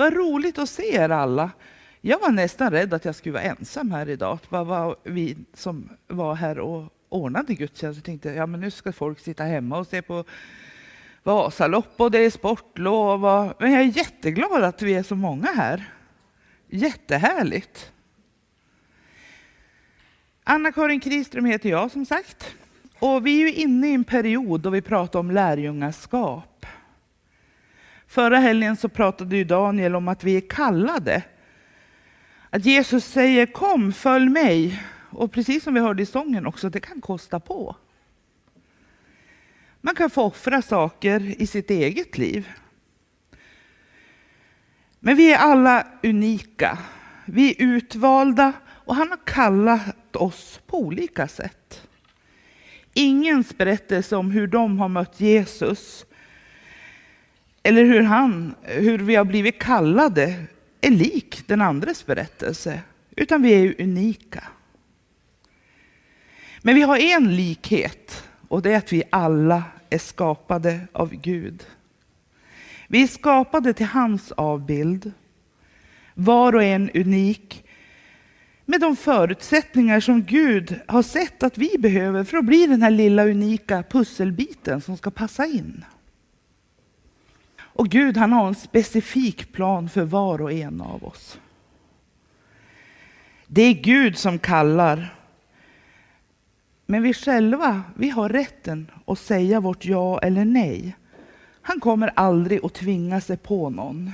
Vad roligt att se er alla. Jag var nästan rädd att jag skulle vara ensam här idag. Det bara var vi som var här och ordnade gudstjänst. Jag tänkte ja, men nu ska folk sitta hemma och se på Vasalopp och det är sportlov. Men jag är jätteglad att vi är så många här. Jättehärligt. Anna-Karin Kriström heter jag som sagt. Och vi är ju inne i en period då vi pratar om lärjungaskap. Förra helgen så pratade ju Daniel om att vi är kallade. Att Jesus säger kom, följ mig. Och precis som vi hörde i sången också, det kan kosta på. Man kan få offra saker i sitt eget liv. Men vi är alla unika. Vi är utvalda och han har kallat oss på olika sätt. Ingens berättelse om hur de har mött Jesus eller hur, han, hur vi har blivit kallade är lik den andres berättelse, utan vi är unika. Men vi har en likhet och det är att vi alla är skapade av Gud. Vi är skapade till hans avbild. Var och en unik med de förutsättningar som Gud har sett att vi behöver för att bli den här lilla unika pusselbiten som ska passa in. Och Gud han har en specifik plan för var och en av oss. Det är Gud som kallar. Men vi själva, vi har rätten att säga vårt ja eller nej. Han kommer aldrig att tvinga sig på någon.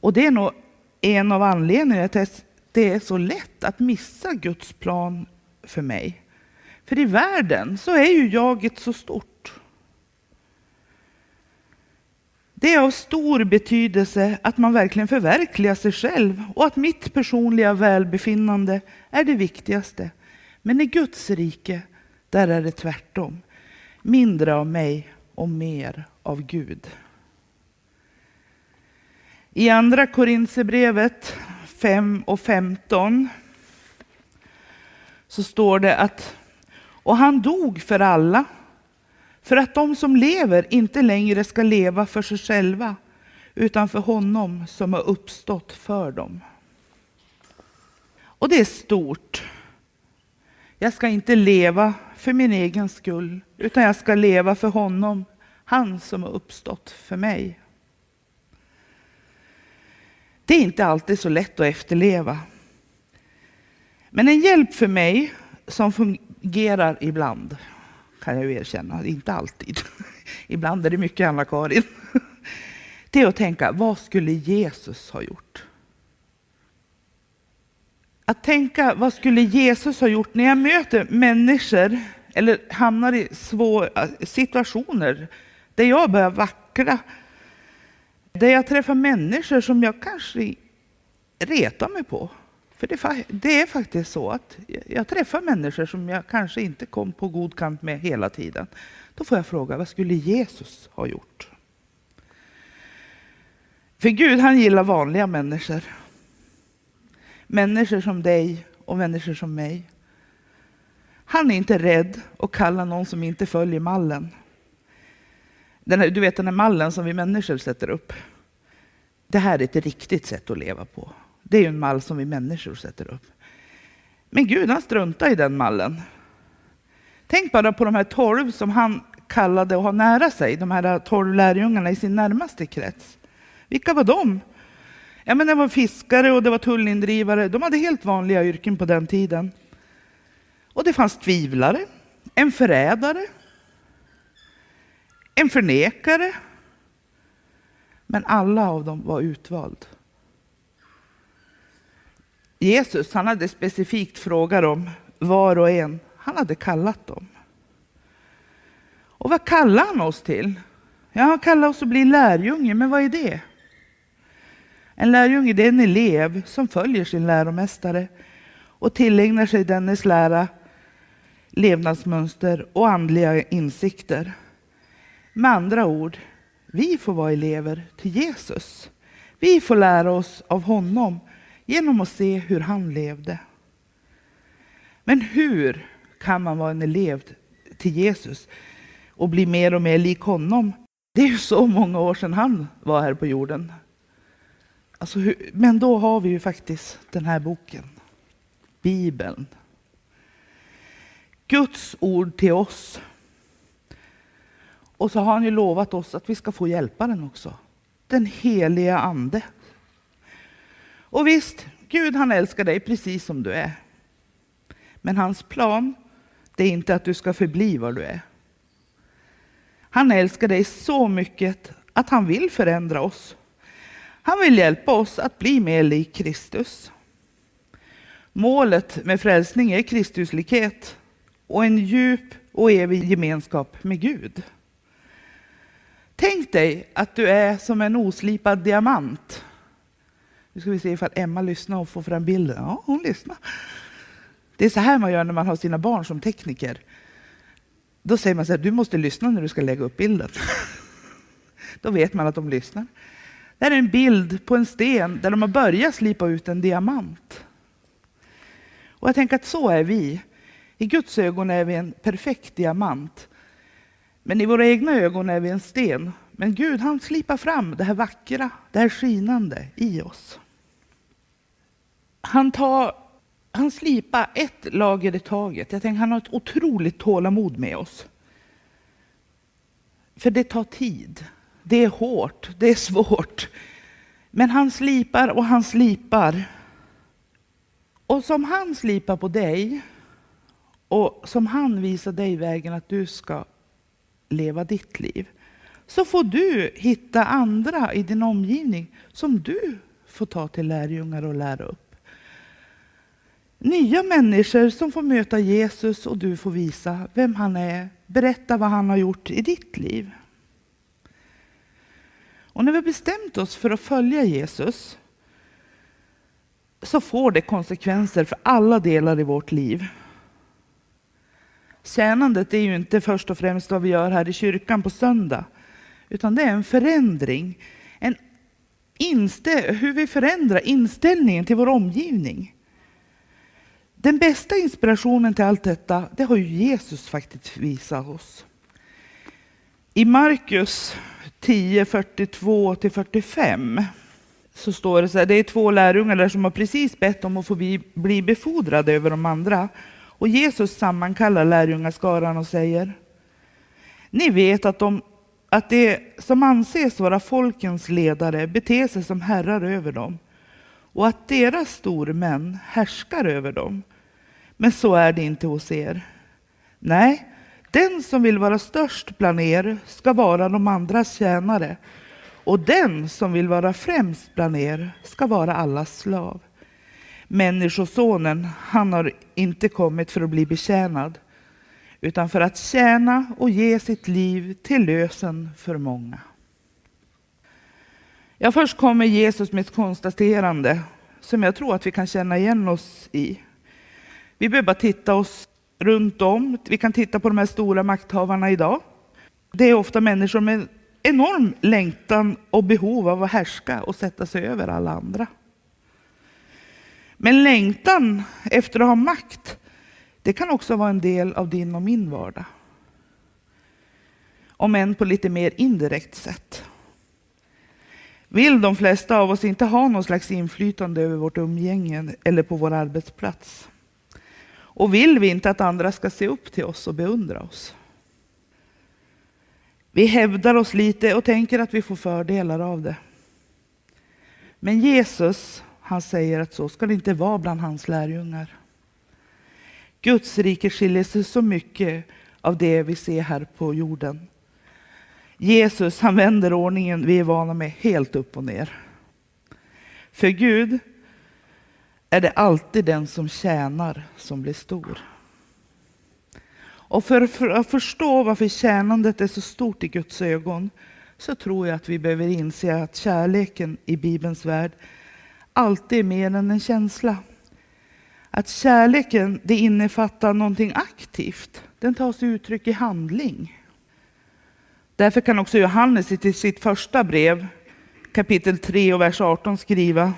Och det är nog en av anledningarna till att det är så lätt att missa Guds plan för mig. För i världen så är ju jaget så stort. Det är av stor betydelse att man verkligen förverkligar sig själv och att mitt personliga välbefinnande är det viktigaste. Men i Guds rike, där är det tvärtom. Mindre av mig och mer av Gud. I andra Korinthierbrevet 5 och 15 så står det att och han dog för alla för att de som lever inte längre ska leva för sig själva utan för honom som har uppstått för dem. Och det är stort. Jag ska inte leva för min egen skull utan jag ska leva för honom, han som har uppstått för mig. Det är inte alltid så lätt att efterleva. Men en hjälp för mig som fungerar ibland kan jag ju erkänna. Inte alltid. Ibland är det mycket Anna-Karin. Det är att tänka, vad skulle Jesus ha gjort? Att tänka, vad skulle Jesus ha gjort när jag möter människor eller hamnar i svåra äh, situationer där jag börjar vackla. Där jag träffar människor som jag kanske retar mig på. För det, det, är faktiskt så att jag träffar människor som jag kanske inte kom på god kant med hela tiden. Då får jag fråga, vad skulle Jesus ha gjort? För Gud han gillar vanliga människor. Människor som dig och människor som mig. Han är inte rädd att kalla någon som inte följer mallen. Den här, du vet den här mallen som vi människor sätter upp. Det här är ett riktigt sätt att leva på. Det är ju en mall som vi människor sätter upp. Men Gud han struntar i den mallen. Tänk bara på de här tolv som han kallade att ha nära sig, de här tolv lärjungarna i sin närmaste krets. Vilka var de? Ja, men det var fiskare och det var tullindrivare. De hade helt vanliga yrken på den tiden. Och det fanns tvivlare, en förrädare, en förnekare. Men alla av dem var utvald. Jesus han hade specifikt frågat dem, var och en. Han hade kallat dem. Och vad kallar han oss till? Ja, han kallar oss att bli lärjunge, men vad är det? En lärjunge det är en elev som följer sin läromästare och tillägnar sig dennes lära, levnadsmönster och andliga insikter. Med andra ord, vi får vara elever till Jesus. Vi får lära oss av honom genom att se hur han levde. Men hur kan man vara en elev till Jesus och bli mer och mer lik honom? Det är ju så många år sedan han var här på jorden. Alltså, men då har vi ju faktiskt den här boken, Bibeln. Guds ord till oss. Och så har han ju lovat oss att vi ska få hjälpa den också. Den heliga ande. Och visst, Gud han älskar dig precis som du är. Men hans plan, det är inte att du ska förbli vad du är. Han älskar dig så mycket att han vill förändra oss. Han vill hjälpa oss att bli mer lik Kristus. Målet med frälsning är Kristuslikhet och en djup och evig gemenskap med Gud. Tänk dig att du är som en oslipad diamant. Nu ska vi se ifall Emma lyssnar och får fram bilden. Ja, hon lyssnar. Det är så här man gör när man har sina barn som tekniker. Då säger man så här, du måste lyssna när du ska lägga upp bilden. Då vet man att de lyssnar. Det här är en bild på en sten där de har börjat slipa ut en diamant. Och jag tänker att så är vi. I Guds ögon är vi en perfekt diamant. Men i våra egna ögon är vi en sten. Men Gud han slipar fram det här vackra, det här skinande i oss. Han, tar, han slipar ett lager i taget. Jag tänker han har ett otroligt tålamod med oss. För det tar tid. Det är hårt, det är svårt. Men han slipar och han slipar. Och som han slipar på dig och som han visar dig vägen att du ska leva ditt liv, så får du hitta andra i din omgivning som du får ta till lärjungar och lära upp. Nya människor som får möta Jesus och du får visa vem han är, berätta vad han har gjort i ditt liv. Och när vi har bestämt oss för att följa Jesus så får det konsekvenser för alla delar i vårt liv. Tjänandet är ju inte först och främst vad vi gör här i kyrkan på söndag, utan det är en förändring. En instä- hur vi förändrar inställningen till vår omgivning. Den bästa inspirationen till allt detta, det har ju Jesus faktiskt visat oss. I Markus 10, 42-45 så står det så här, det är två lärjungar där som har precis bett om att få bli, bli befordrade över de andra. Och Jesus sammankallar lärjungaskaran och säger, ni vet att, de, att det som anses vara folkens ledare beter sig som herrar över dem och att deras stormän härskar över dem. Men så är det inte hos er. Nej, den som vill vara störst bland er ska vara de andras tjänare och den som vill vara främst bland er ska vara allas slav. Människosonen, han har inte kommit för att bli betjänad utan för att tjäna och ge sitt liv till lösen för många. Ja, först kommer Jesus med ett konstaterande som jag tror att vi kan känna igen oss i. Vi behöver bara titta oss runt om. Vi kan titta på de här stora makthavarna idag. Det är ofta människor med enorm längtan och behov av att härska och sätta sig över alla andra. Men längtan efter att ha makt, det kan också vara en del av din och min vardag. Om än på lite mer indirekt sätt. Vill de flesta av oss inte ha någon slags inflytande över vårt umgänge eller på vår arbetsplats? Och vill vi inte att andra ska se upp till oss och beundra oss? Vi hävdar oss lite och tänker att vi får fördelar av det. Men Jesus, han säger att så ska det inte vara bland hans lärjungar. Guds rike skiljer sig så mycket av det vi ser här på jorden. Jesus, han vänder ordningen vi är vana med helt upp och ner. För Gud är det alltid den som tjänar som blir stor. Och för, för, att förstå varför tjänandet är så stort i Guds ögon så tror jag att vi behöver inse att kärleken i Bibelns värld alltid är mer än en känsla. Att kärleken det innefattar någonting aktivt. Den tar sig uttryck i handling. Därför kan också Johannes i sitt första brev, kapitel 3 och vers 18 skriva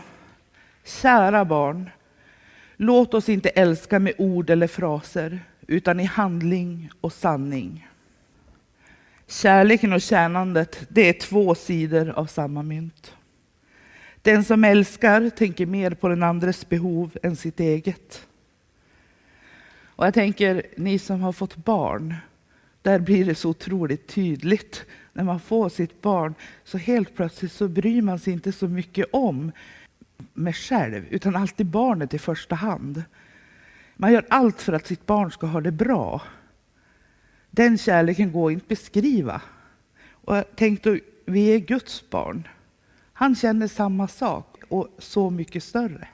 Kära barn, låt oss inte älska med ord eller fraser, utan i handling och sanning. Kärleken och tjänandet, det är två sidor av samma mynt. Den som älskar tänker mer på den andres behov än sitt eget. Och jag tänker, ni som har fått barn, där blir det så otroligt tydligt. När man får sitt barn så helt plötsligt så bryr man sig inte så mycket om mig själv, utan alltid barnet i första hand. Man gör allt för att sitt barn ska ha det bra. Den kärleken går inte att beskriva. Och jag tänkte, vi är Guds barn. Han känner samma sak och så mycket större.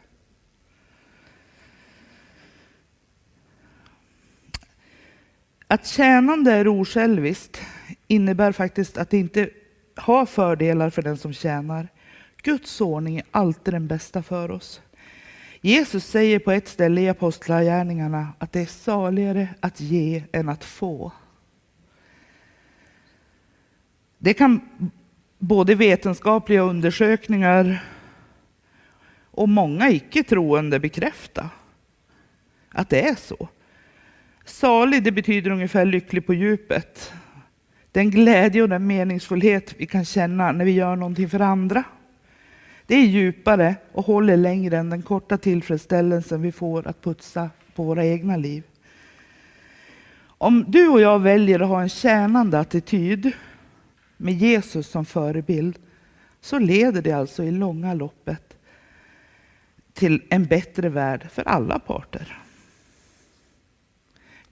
Att tjänande är osjälviskt innebär faktiskt att det inte har fördelar för den som tjänar. Guds ordning är alltid den bästa för oss. Jesus säger på ett ställe i Apostlagärningarna att det är saligare att ge än att få. Det kan både vetenskapliga undersökningar och många icke-troende bekräfta att det är så. Salig, det betyder ungefär lycklig på djupet. Den glädje och den meningsfullhet vi kan känna när vi gör någonting för andra. Det är djupare och håller längre än den korta tillfredsställelsen vi får att putsa på våra egna liv. Om du och jag väljer att ha en tjänande attityd med Jesus som förebild så leder det alltså i långa loppet till en bättre värld för alla parter.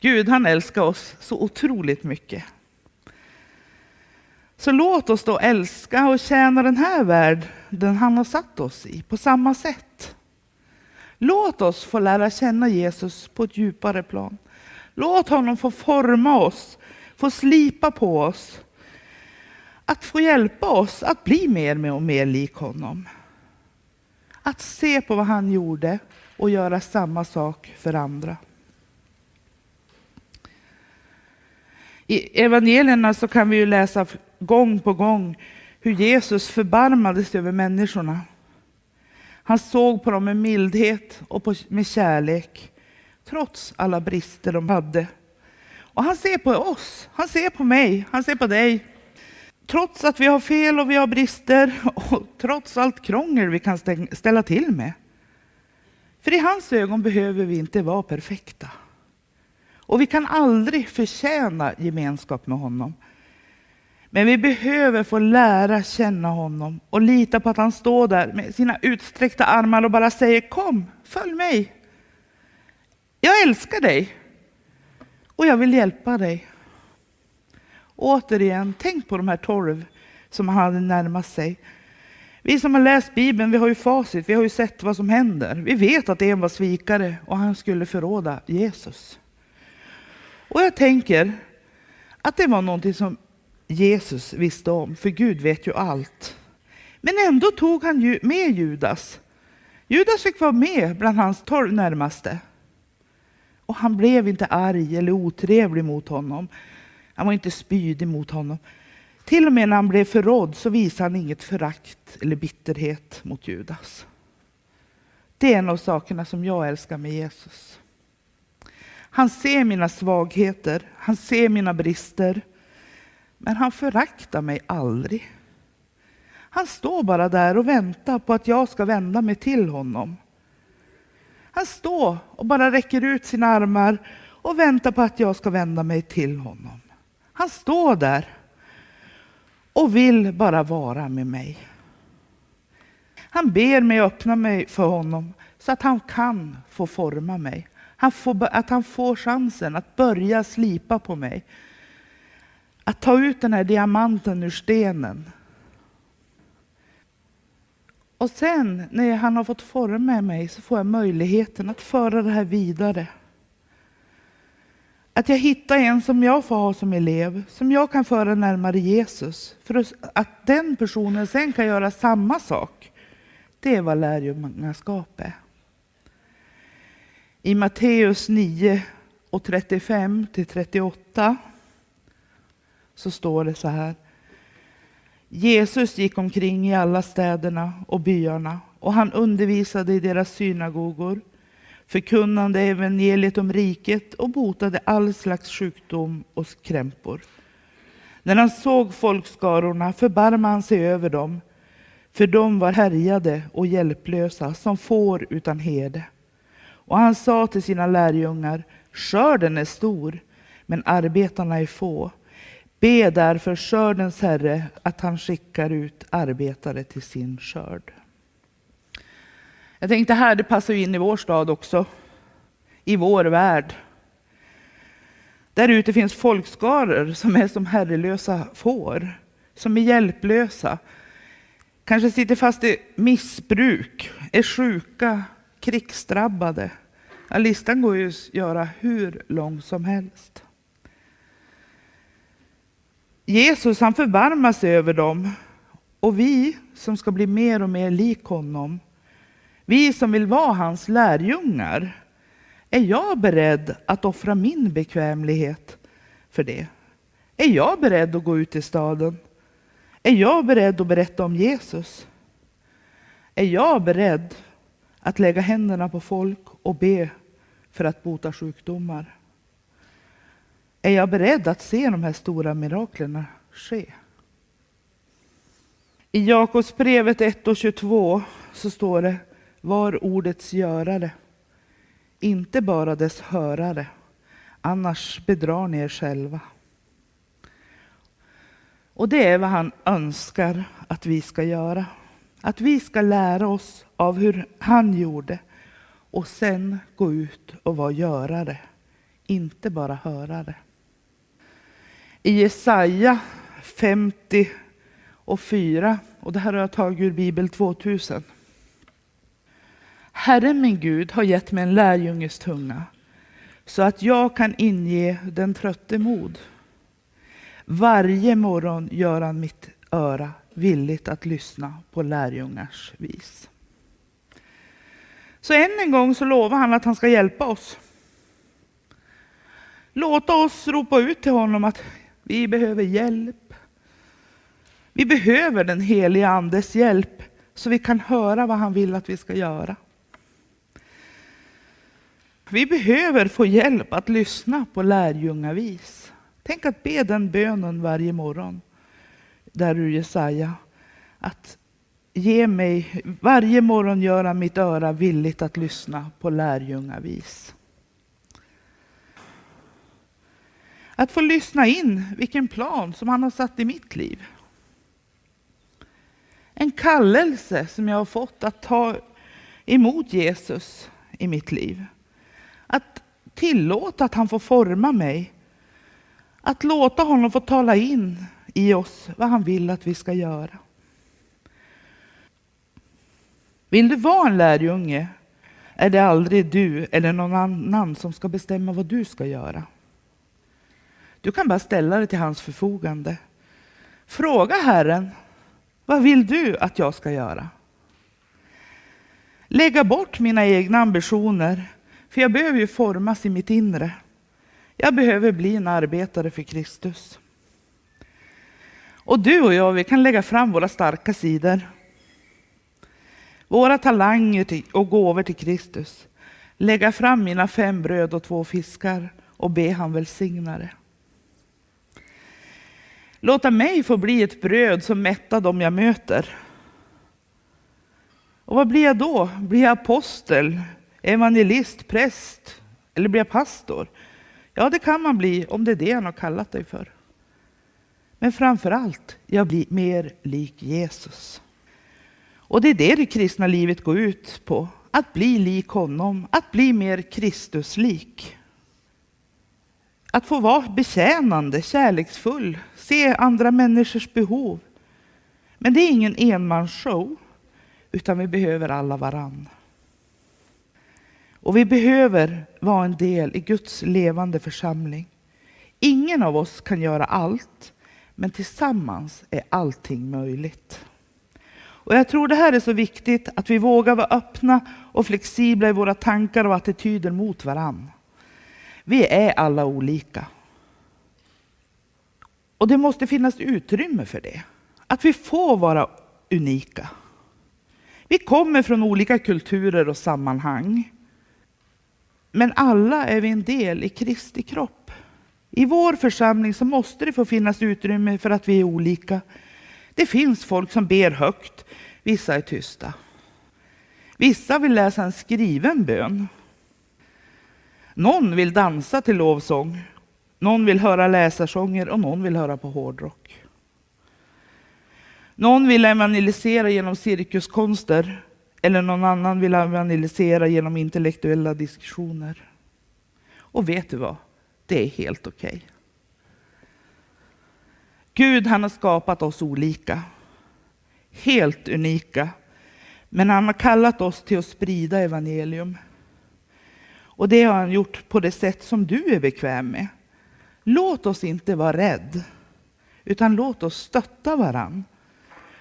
Gud han älskar oss så otroligt mycket. Så låt oss då älska och tjäna den här världen han har satt oss i på samma sätt. Låt oss få lära känna Jesus på ett djupare plan. Låt honom få forma oss, få slipa på oss. Att få hjälpa oss att bli mer och mer lik honom. Att se på vad han gjorde och göra samma sak för andra. I evangelierna så kan vi ju läsa gång på gång hur Jesus förbarmade sig över människorna. Han såg på dem med mildhet och med kärlek, trots alla brister de hade. Och han ser på oss, han ser på mig, han ser på dig. Trots att vi har fel och vi har brister och trots allt krångel vi kan ställa till med. För i hans ögon behöver vi inte vara perfekta. Och vi kan aldrig förtjäna gemenskap med honom. Men vi behöver få lära känna honom och lita på att han står där med sina utsträckta armar och bara säger kom, följ mig. Jag älskar dig och jag vill hjälpa dig. Återigen, tänk på de här tolv som han hade närmat sig. Vi som har läst Bibeln, vi har ju facit, vi har ju sett vad som händer. Vi vet att en var svikare och han skulle förråda Jesus. Och jag tänker att det var någonting som Jesus visste om, för Gud vet ju allt. Men ändå tog han med Judas. Judas fick vara med bland hans tolv närmaste. Och han blev inte arg eller otrevlig mot honom. Han var inte spydig mot honom. Till och med när han blev förrådd så visade han inget förakt eller bitterhet mot Judas. Det är en av sakerna som jag älskar med Jesus. Han ser mina svagheter, han ser mina brister. Men han föraktar mig aldrig. Han står bara där och väntar på att jag ska vända mig till honom. Han står och bara räcker ut sina armar och väntar på att jag ska vända mig till honom. Han står där och vill bara vara med mig. Han ber mig öppna mig för honom så att han kan få forma mig. Han får, att han får chansen att börja slipa på mig. Att ta ut den här diamanten ur stenen. Och sen när han har fått forma mig så får jag möjligheten att föra det här vidare. Att jag hittar en som jag får ha som elev, som jag kan föra närmare Jesus. För att den personen sen kan göra samma sak. Det är vad lärjungaskap är. I Matteus 9 och 35 till 38 så står det så här. Jesus gick omkring i alla städerna och byarna och han undervisade i deras synagogor, förkunnande evangeliet om riket och botade all slags sjukdom och krämpor. När han såg folkskarorna förbarmade han sig över dem, för de var härjade och hjälplösa som får utan herde. Och han sa till sina lärjungar, skörden är stor, men arbetarna är få. Be därför skördens Herre att han skickar ut arbetare till sin skörd. Jag tänkte här, det passar ju in i vår stad också, i vår värld. Där ute finns folkskaror som är som herrelösa får, som är hjälplösa, kanske sitter fast i missbruk, är sjuka, krigsdrabbade. Ja, listan går ju att göra hur lång som helst. Jesus han förbarmar sig över dem och vi som ska bli mer och mer lik honom, vi som vill vara hans lärjungar, är jag beredd att offra min bekvämlighet för det? Är jag beredd att gå ut i staden? Är jag beredd att berätta om Jesus? Är jag beredd att lägga händerna på folk och be för att bota sjukdomar? Är jag beredd att se de här stora miraklerna ske? I Jakobsbrevet 1 och 22 så står det Var ordets görare, inte bara dess hörare, annars bedrar ni er själva. Och det är vad han önskar att vi ska göra. Att vi ska lära oss av hur han gjorde och sen gå ut och vara görare, inte bara hörare. I Jesaja 50 och 4, och det här har jag tagit ur Bibel 2000. Herren min Gud har gett mig en lärjunges tunga så att jag kan inge den trötte mod. Varje morgon gör han mitt öra villigt att lyssna på lärjungars vis. Så än en gång så lovar han att han ska hjälpa oss. Låta oss ropa ut till honom att vi behöver hjälp. Vi behöver den heliga Andes hjälp så vi kan höra vad han vill att vi ska göra. Vi behöver få hjälp att lyssna på lärjungavis. Tänk att be den bönen varje morgon, där ur Jesaja. Att ge mig, varje morgon göra mitt öra villigt att lyssna på lärjungavis. Att få lyssna in vilken plan som han har satt i mitt liv. En kallelse som jag har fått att ta emot Jesus i mitt liv. Att tillåta att han får forma mig. Att låta honom få tala in i oss vad han vill att vi ska göra. Vill du vara en lärjunge är det aldrig du eller någon annan som ska bestämma vad du ska göra. Du kan bara ställa dig till hans förfogande. Fråga Herren, vad vill du att jag ska göra? Lägga bort mina egna ambitioner, för jag behöver ju formas i mitt inre. Jag behöver bli en arbetare för Kristus. Och du och jag, vi kan lägga fram våra starka sidor. Våra talanger och gåvor till Kristus. Lägga fram mina fem bröd och två fiskar och be han välsigna det. Låta mig få bli ett bröd som mättar dem jag möter. Och vad blir jag då? Blir jag apostel, evangelist, präst eller blir jag pastor? Ja, det kan man bli om det är det han har kallat dig för. Men framför allt, jag blir mer lik Jesus. Och det är det det kristna livet går ut på. Att bli lik honom, att bli mer Kristuslik. Att få vara betjänande, kärleksfull, se andra människors behov. Men det är ingen enmansshow, utan vi behöver alla varann. Och vi behöver vara en del i Guds levande församling. Ingen av oss kan göra allt, men tillsammans är allting möjligt. Och jag tror det här är så viktigt att vi vågar vara öppna och flexibla i våra tankar och attityder mot varann. Vi är alla olika. Och det måste finnas utrymme för det. Att vi får vara unika. Vi kommer från olika kulturer och sammanhang. Men alla är vi en del i Kristi kropp. I vår församling så måste det få finnas utrymme för att vi är olika. Det finns folk som ber högt, vissa är tysta. Vissa vill läsa en skriven bön. Någon vill dansa till lovsång, någon vill höra läsarsånger och någon vill höra på hårdrock. Någon vill evangelisera genom cirkuskonster eller någon annan vill evangelisera genom intellektuella diskussioner. Och vet du vad? Det är helt okej. Okay. Gud han har skapat oss olika. Helt unika. Men han har kallat oss till att sprida evangelium. Och det har han gjort på det sätt som du är bekväm med. Låt oss inte vara rädd, utan låt oss stötta varann.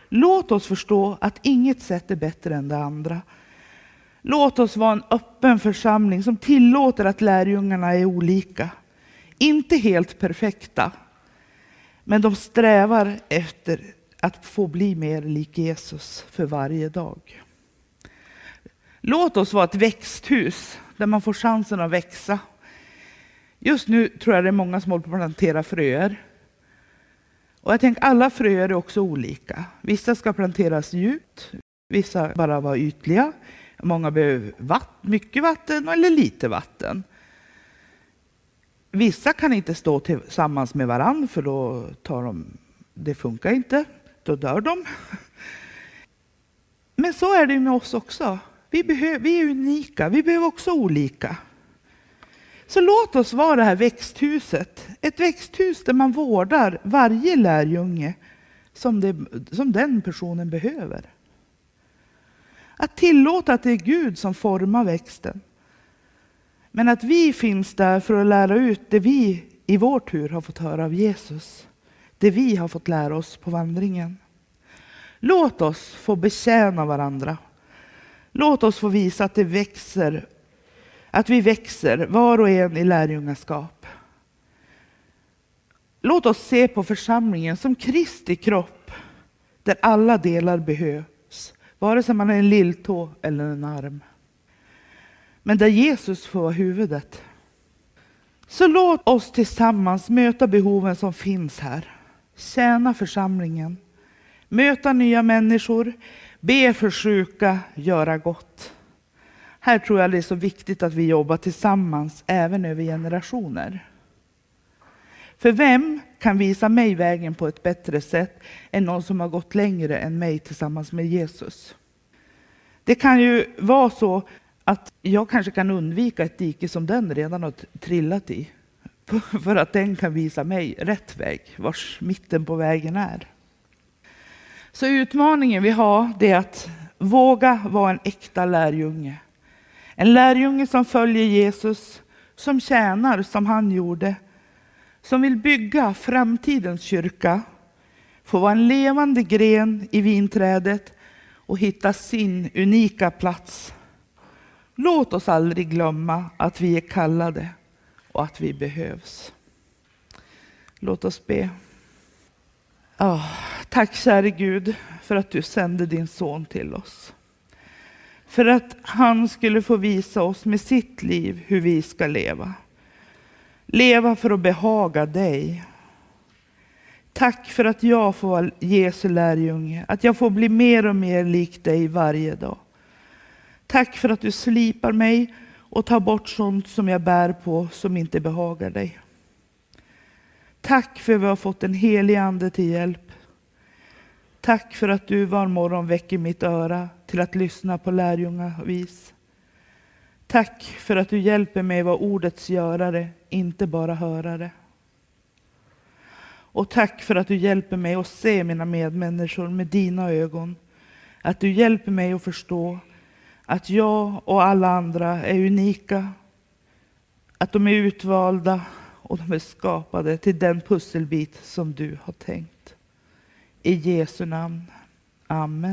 Låt oss förstå att inget sätt är bättre än det andra. Låt oss vara en öppen församling som tillåter att lärjungarna är olika. Inte helt perfekta, men de strävar efter att få bli mer lik Jesus för varje dag. Låt oss vara ett växthus där man får chansen att växa. Just nu tror jag det är många som håller på att plantera fröer. Och jag tänker alla fröer är också olika. Vissa ska planteras djupt, vissa bara vara ytliga. Många behöver vatt, mycket vatten eller lite vatten. Vissa kan inte stå tillsammans med varann för då tar de, det funkar inte, då dör de. Men så är det med oss också. Vi, behöver, vi är unika, vi behöver också olika. Så låt oss vara det här växthuset. Ett växthus där man vårdar varje lärjunge som, det, som den personen behöver. Att tillåta att det är Gud som formar växten. Men att vi finns där för att lära ut det vi i vår tur har fått höra av Jesus. Det vi har fått lära oss på vandringen. Låt oss få betjäna varandra. Låt oss få visa att det växer att vi växer, var och en i lärjungaskap. Låt oss se på församlingen som Kristi kropp, där alla delar behövs, vare sig man är en lilltå eller en arm. Men där Jesus får vara huvudet. Så låt oss tillsammans möta behoven som finns här. Tjäna församlingen, möta nya människor, be för sjuka, göra gott. Här tror jag det är så viktigt att vi jobbar tillsammans, även över generationer. För vem kan visa mig vägen på ett bättre sätt än någon som har gått längre än mig tillsammans med Jesus? Det kan ju vara så jag kanske kan undvika ett dike som den redan har trillat i. För att den kan visa mig rätt väg, vars mitten på vägen är. Så utmaningen vi har, det är att våga vara en äkta lärjunge. En lärjunge som följer Jesus, som tjänar som han gjorde, som vill bygga framtidens kyrka, få vara en levande gren i vinträdet och hitta sin unika plats. Låt oss aldrig glömma att vi är kallade och att vi behövs. Låt oss be. Oh, tack käre Gud för att du sände din son till oss. För att han skulle få visa oss med sitt liv hur vi ska leva. Leva för att behaga dig. Tack för att jag får vara Jesu lärjunge, att jag får bli mer och mer lik dig varje dag. Tack för att du slipar mig och tar bort sånt som jag bär på som inte behagar dig. Tack för att vi har fått en helig ande till hjälp. Tack för att du var morgon väcker mitt öra till att lyssna på lärjungavis. Tack för att du hjälper mig vara ordets görare, inte bara hörare. Och tack för att du hjälper mig att se mina medmänniskor med dina ögon. Att du hjälper mig att förstå att jag och alla andra är unika. Att de är utvalda och de är skapade till den pusselbit som du har tänkt. I Jesu namn. Amen.